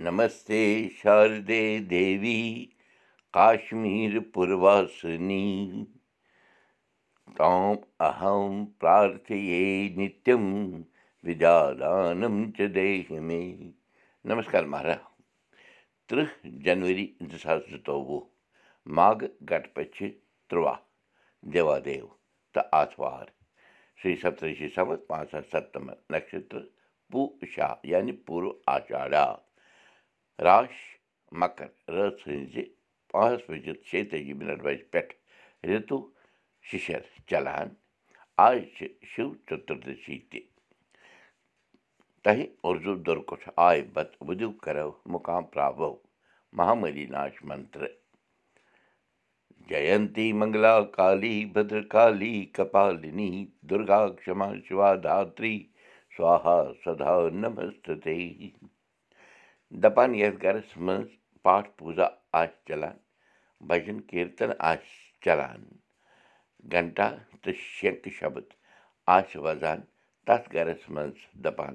नमस्ते शारदे देवी काश्मीरपुरवासिनी ताम् अहं प्रार्थये नित्यं विजादानं च देहि मे नमस्कार महाराज। त्रिह जनवरी दो सात सतोवो माघ घटपक्ष त्रिवा। देवादेव त आथवार श्री सप्तषि सवत पाँच सप्तम नक्षत्र पूषा यानी पूर्व आषाढ़ा راش مکر ہٕنٛزِ پانٛژھ بٔجِتھ شیٚتٲجی مِنٹ بجہِ پٮ۪ٹھ رِتُو شِشر چلان۔ آز چھِ شِو چتُردشی تہِ۔ تۄہہِ اُردو دُرکُٹھ آے بتہٕ وُدِو کرو مُقام پراوو۔ مہاملی ناش منتر۔ جینتی منگلا کالی بدرکالی کپالنی دُرگا کما شِوا دھتری سوہا سدا نمستے دَپان یَتھ گرس منٛز پاٹھ پوٗزا آسہِ چلان بجن کیٖرتن آسہِ چلان گنٹا تہٕ شنکہٕ شبد آسہِ وزان تتھ گرس منٛز دپان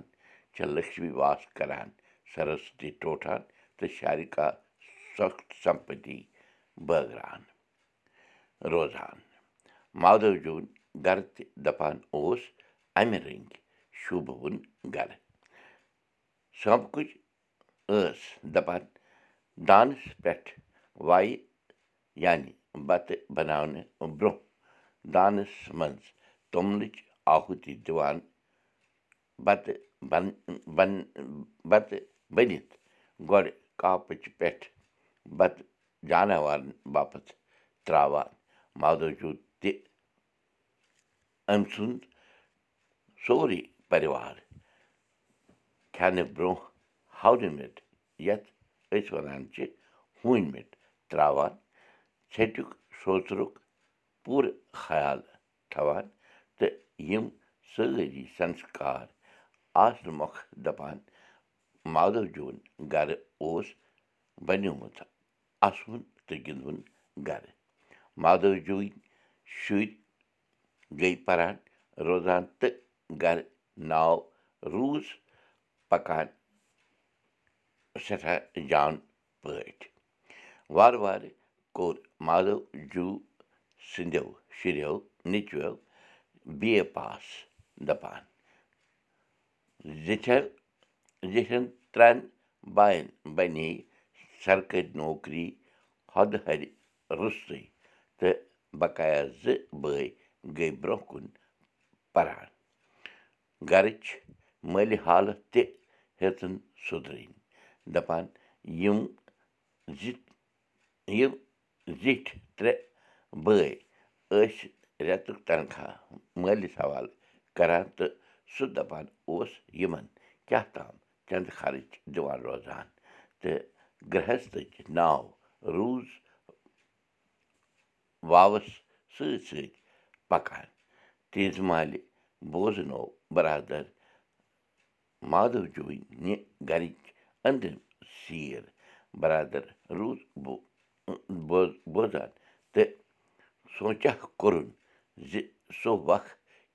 چھِ لکشمی واس کران سرسوتی ٹوٹھان تہٕ شارکا سۄ سمپٔتی بٲگران روزان مادو جوٗن گرٕ تہِ دپان اوس امہِ رٔنگۍ شوٗبوُن گرٕ سمپکٕچ ٲس دپان دانس پٮ۪ٹھ وایہِ یعنی بتہٕ بناونہٕ برٛونٛہہ دانس منٛز توٚملٕچ آہُتی دِوان بتہٕ بن بن بتہٕ بٔنِتھ گۄڈٕ کاپچہِ پٮ۪ٹھ بتہٕ جاناوارن باپتھ ترٛاوان۔ مادوجوٗ تہِ أمۍ سُنٛد سورُے پریوار کھٮ۪نہٕ برٛونٛہہ ہونہٕ مِٹ یَتھ أسۍ وَنان چھِ ہوٗنۍ مِٹ ترٛاوان ژھیٚٹیُک سوژرُک پوٗرٕ خیال تھاوان تہٕ یِم سٲری سنسکار آسنہٕ مۄکھ دَپان مادوجوٗن گرٕ اوس بنیومُت اَسوُن تہٕ گِنٛدوُن گرٕ۔ مادوجوٗنۍ شُرۍ گٔے پَران روزان تہٕ گرٕ ناو روٗز پَکان سٮ۪ٹھاہ جان پٲٹھۍ وارٕ وارٕ کوٚر مادو جوٗ سٕنٛدیو شُرٮ۪و نیٚچویو بی اے پاس دَپان زِٹھٮ۪و زِٹھٮ۪ن ترٛٮ۪ن باین بنے سرکٲرۍ نوکری ہۄدٕ ہرِ روٚستُے تہٕ بقایا زٕ بٲے گٔے برٛونٛہہ کُن پَران گَرٕچ مٲلہِ حالت تہِ ہیٚژٕن سُدرٕنۍ دَپان یِم زِ یِم زِٹھۍ ترٛےٚ بٲے ٲسۍ رٮ۪تُک تنخواہ مٲلِس حوالہٕ کَران تہٕ سُہ دَپان اوس یِمن کیٛاہ تام چنٛدٕ خرٕچ دِوان روزان تہٕ گرٛہستٕچ ناو روٗز واوَس سۭتۍ سۭتۍ پَکان۔ تیٖژ مالہِ بوزنو بَرادر مادوجوٗنۍ نہِ گَرِچ أنٛدرِم سیٖر بَرادر روٗز بوزان تہٕ سونٛچا کوٚرُن زِ سُہ وق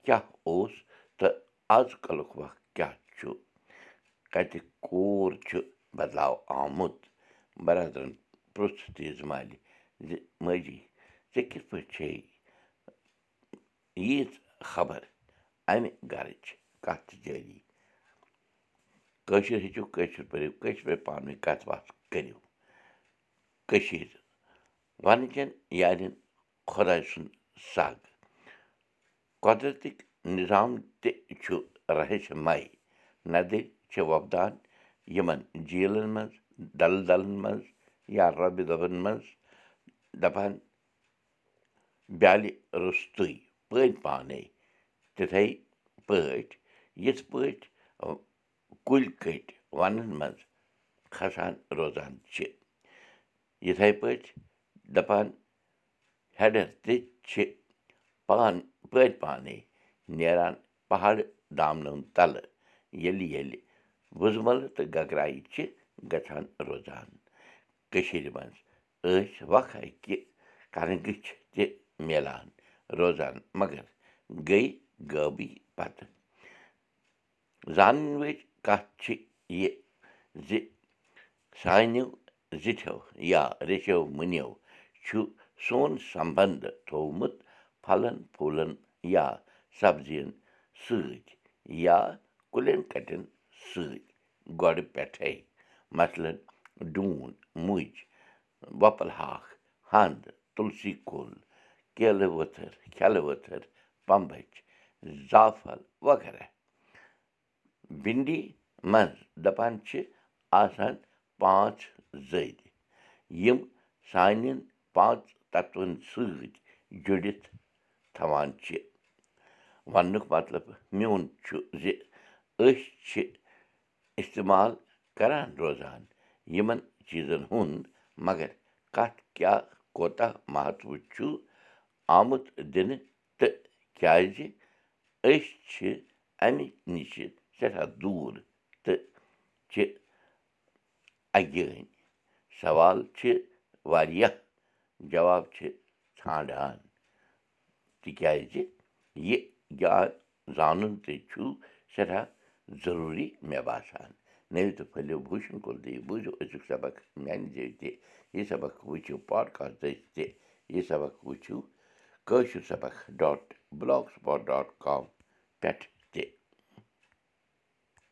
کیٛاہ اوس تہٕ آز کَلُک وق کیٛاہ چھُ کَتہِ کوٗر چھُ بدلاو آمُت بَرادرَن پرٛژھ تیٖژ مالہِ زِ ماجی ژےٚ کِتھ پٲٹھۍ چھے ییٖژ خبر اَمہِ گَرٕچ کَتھ جٲری کٲشِر ہیٚچھِو کٲشِر پٔرِو کٲشِر پٲٹھۍ پانہٕ ؤنۍ کَتھ باتھ کٔرِو۔ کٔشیٖر وَنٕچَن یارٮ۪ن خۄداے سُنٛد سَگ۔ قۄدرَتٕکۍ نِظام تہِ چھُ رہش مَے نَدٕرۍ چھِ وۄپدان یِمَن جیٖلَن منٛز ڈَل ڈَلَن منٛز یا رۄبہِ دۄبَن منٛز۔ دَپان بیٛالہِ روٚستُے پٔدۍ پانَے تِتھَے پٲٹھۍ یِتھ پٲٹھۍ کُلۍ کٔٹۍ وَنَن منٛز کھَسان روزان چھِ یِتھَے پٲٹھۍ دَپان ہٮ۪ڈَر تہِ چھِ پان پٔدۍ پانَے نیران پہاڑ دامنو تَلہٕ ییٚلہِ ییٚلہِ وُزمَلہٕ تہٕ گگرایہِ چھِ گژھان روزان کٔشیٖرِ منٛز ٲسۍ وقا کہِ کَرنٛگٔچھ تہِ میلان روزان مگر گٔے غٲبٕے پَتہٕ زانٕنۍ وٲج کَتھ چھِ یہِ زِ سانیو زِٹھیو یا ریٚشو مُنیو چھُ سون سمبنٛد تھوٚومُت پھلن پھوٗلن یا سبزِیَن سۭتۍ یا کُلٮ۪ن کَٹٮ۪ن سۭتۍ گۄڈٕ پٮ۪ٹھَے مثلن ڈوٗن مُجۍ وۄپَل ہاکھ ہنٛد تُلسی کُل کیلہٕ ؤتھٕر کھٮ۪لہٕ ؤتھٕر پمبٕچ زعفل وغیرہ بِنٛڈی منٛز دَپان چھِ آسان پانٛژھ زٔدۍ یِم سانٮ۪ن پانٛژھ تَتوَن سۭتۍ جُڑِتھ تھاوان چھِ وَننُک مطلب میون چھُ زِ أسۍ چھِ اِستعمال کَران روزان یِمَن چیٖزَن ہُنٛد مگر کَتھ کیٛاہ کوتاہ مہتوٕ چھُ آمُت دِنہٕ تہٕ کیٛازِ أسۍ چھِ اَمہِ نِشہِ سٮ۪ٹھاہ دوٗر تہٕ چھِ اَگٲنۍ سوال چھِ واریاہ جواب چھِ ژھانٛڈان تِکیٛازِ یہِ زانُن تہِ چھُ سٮ۪ٹھاہ ضٔروٗری مےٚ باسان نٔوِو تہٕ پھٔلِو بوٗشن کُل دِیِو بوٗزِو أزیُک سبق میانہِ ذٔریعہِ تہِ یہِ سبق وٕچھِو پاڈکاسٹ تہِ یہِ سبق وٕچھِو کٲشِر سبق dot blog spot dot com پٮ۪ٹھ